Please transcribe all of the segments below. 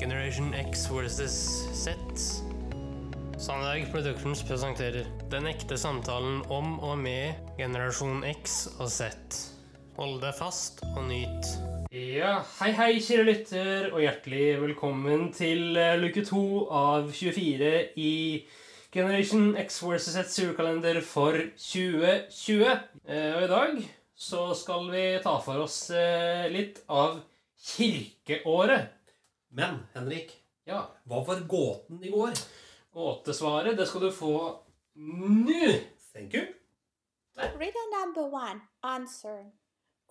Generation X versus Z. Sandberg Productions presenterer Den ekte samtalen om og med generasjon X og Z. Hold deg fast og nyt. Ja, hei hei, kjære lytter, og hjertelig velkommen til eh, luke to av 24 i Generation X versus Z surkalender for 2020. Eh, Og i dag så skal vi ta for oss eh, litt av kirkeåret. Men Henrik, Ja, hva var gåten i går? Gåtesvaret, det skal du få nå. Thank you. Riddle number one. Answer.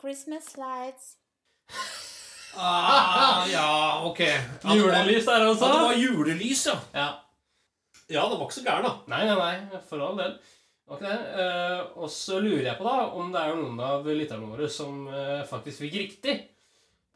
Christmas lights. Ah, ja, ok. At Julelys der altså? At det var julelys, ja. Ja. Ja, det var ikke så gæren, da. Nei, nei, nei, for all del. Eh, og så lurer jeg på da om det er noen av lytterne våre som uh, faktisk fikk riktig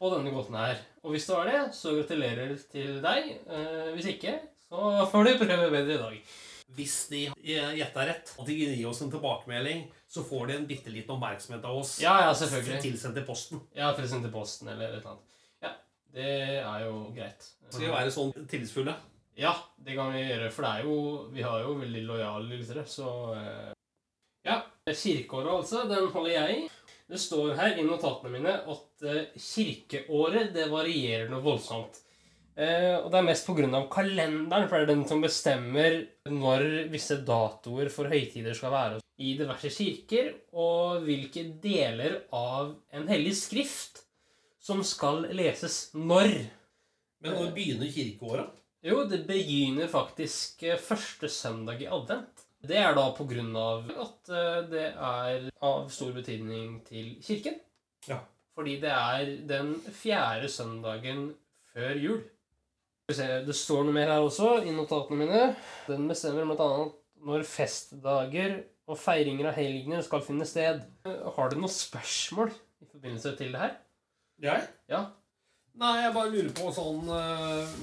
på denne gåten her. Og hvis det var det, så gratulerer til deg. Eh, hvis ikke, så får du prøve bedre i dag. Hvis de gjetta rett, og de gir oss en tilbakemelding, så får de en bitte liten oppmerksomhet av oss. Ja, ja, selvfølgelig. Tilsendt til posten. Ja, tilsendt til posten eller et eller annet. Ja, det er jo greit. Skal vi være sånn tillitsfulle? Ja, det kan vi gjøre, for det er jo Vi har jo veldig lojale lyttere, så eh, Ja. Kirkeåret, altså. Den holder jeg i. Det står her i notatene mine at eh, kirkeåret det varierer noe voldsomt. Eh, og det er mest pga. kalenderen, for det er den som bestemmer når visse datoer for høytider skal være i diverse kirker, og hvilke deler av en hellig skrift som skal leses når. Men når begynner kirkeåret? Jo, det begynner faktisk eh, første søndag i advent. Det er da på grunn av at eh, det er av stor betydning til kirken. Ja. Fordi det er den fjerde søndagen før jul. Det står noe mer her også i notatene mine. Den bestemmer bl.a. når festdager og feiringer av helgener skal finne sted. Har du noen spørsmål i forbindelse til det her? Jeg? Ja. Nei, jeg bare lurer på sånn uh,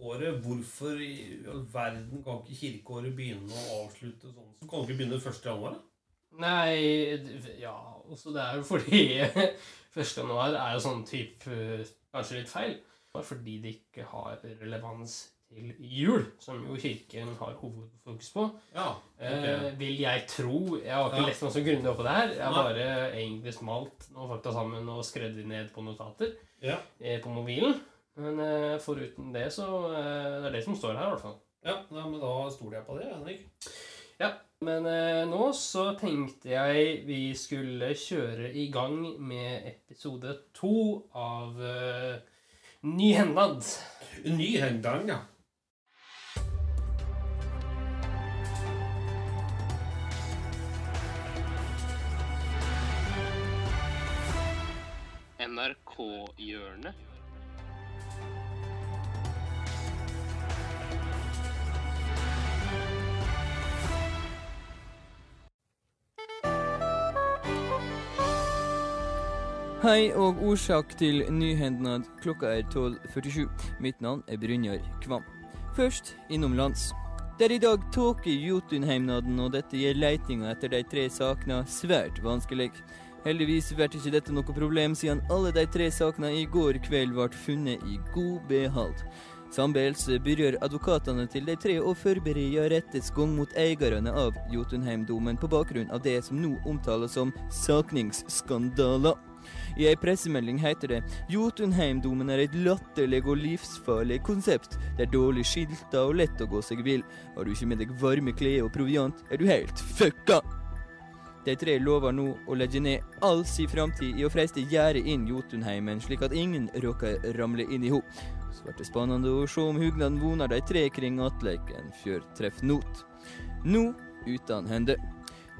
Kirkeåret Hvorfor i all verden kan ikke kirkeåret begynne å avslutte sånn? Så kan det ikke begynne 1. januar? da? Nei Ja, også det er jo fordi 1. januar er jo sånn type eh, Kanskje litt feil. Fordi det ikke har relevans til jul, som jo kirken har hovedfokus på. Ja. Eh, vil jeg tro. Jeg har ikke Ja. lest noe så grundig oppå på det her. Jeg har bare egentlig smalt noen fakta sammen og skrevet ned på notater Ja. eh, på mobilen. Men eh, foruten det, så eh, Det er det som står her, i hvert fall. ja nei, men da stoler jeg på det, Henrik. Men eh, nå så tenkte jeg vi skulle kjøre i gang med episode to av eh, Ny hendad. En ny hengang, ja. NRK-hjørnet. Hei og årsak til nyhendnad. Klokka er 12.47. Mitt navn er Brynjar Kvam. Først innomlands. Det er i dag tåke i Jotunheimnaden, og dette gjør leitinga etter de tre sakene svært vanskelig. Heldigvis blir ikke dette noe problem, siden alle de tre sakene i går kveld ble funnet i god behold. Samtidig begynner advokatene til de tre å forberede rettets gang mot eierne av Jotunheimdomen på bakgrunn av det som nå omtales som sakningsskandaler. I ei pressemelding heter det Jotunheimdomen er et latterlig og livsfarlig konsept. Det er dårlig skilta og lett å gå seg vill. Har du ikke med deg varme klær og proviant, er du helt fucka! De tre lover nå å legge ned all sin framtid i å freiste gjerdet inn Jotunheimen, slik at ingen råker ramle inn i ho. Så blir det spennende å se om hugnaden vonar de tre kring attleik en fjørtreff not. Nå uten hende.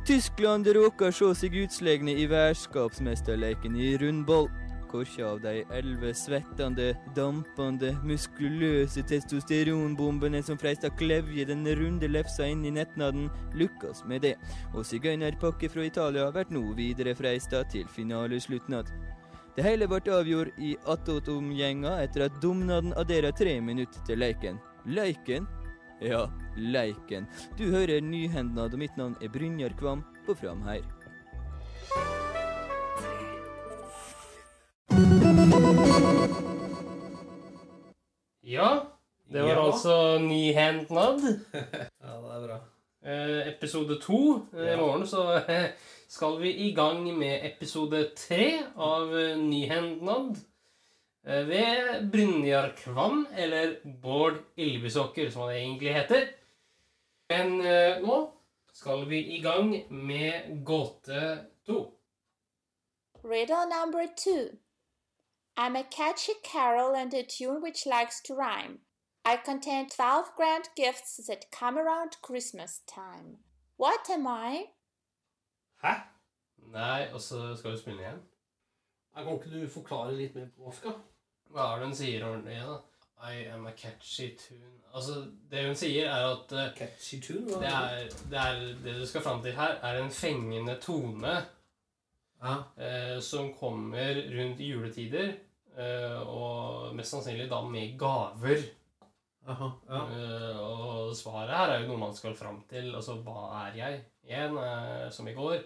Tyskland råker sjå seg utslegne i værskapsmesterleken i rundball. Hvilke av de elleve svettende, dampende, muskuløse testosteronbombene som freista klevje den runde lefsa inn i nettnaden, lukkes med det, og sigøynerpakke fra Italia blir nå videre freista til finalesluttnad. Det hele ble avgjort i attåtomgjenga etter at domnaden adderer tre minutter til leiken. Leiken? Ja, leiken. Du hører nyhendnad, og mitt navn er Brynjar Kvam på Framheir. Ja, det var Ja. altså Nyhendnad. Ja, det er bra. Eh, episode to. Eh, I morgen så eh, skal vi i gang med episode tre av eh, Nyhendnad. Eh, ved Brynjar Kvam, eller Bård Ylvisåker, som han egentlig heter. Men eh, nå skal vi i gang med gåte to. Riddle number two. I'm a catchy carol and a tune which likes to rhyme. I contain 12 grand gifts that come around Christmas time. What am I? Hæ? Nei, og så skal du spille igjen. Kan ikke du forklare litt mer på da? Hva er det hun sier ordentlig da? I am a catchy tune. Altså, det hun sier, er at eh, Catchy tune? hva det, er, det, er, det du skal fram til her, er en fengende tone Ja. eh, som kommer rundt juletider. Eh, og mest sannsynlig da med gaver. Aha, ja. Eh, og svaret her er jo noe man skal fram til. Altså, hva er jeg? Igjen, eh, som i går.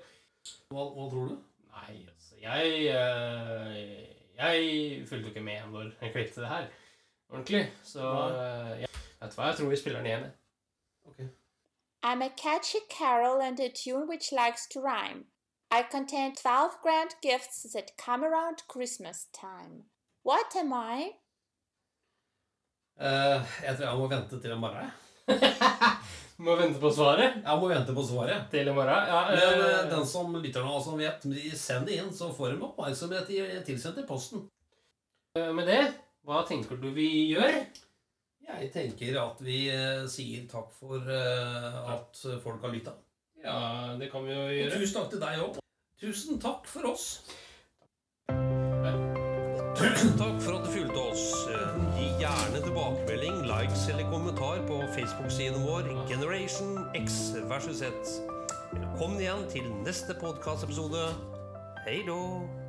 Hva, hva tror du? Nei, altså, jeg eh, Jeg fulgte jo ikke med når jeg klippet det her ordentlig. Så eh, jeg, vet du hva, jeg tror vi spiller den igjen. jeg. Ok. I'm a catchy carol and a tune which likes to rhyme. I contain 12 grand gifts that come around Christmas time. What am I? Eh, jeg tror jeg må vente til i morgen. Må vente på svaret Ja, må vente på svaret. til i morgen. Ja, Men eh, den som lytter nå, som vet, de send det inn, så får de oppmerksomhet i- tilsendt i posten. eh, med det, hva tenker du vi gjør? Jeg tenker at vi sier takk for eh, at folk har lytta. Ja, det kan vi jo Og gjøre. tusen takk til deg òg. Tusen takk for oss. Tusen takk for at du fulgte kommentar på Facebook-siden vår Generation X versus Z. Velkommen igjen til neste podkastepisode. Hei då!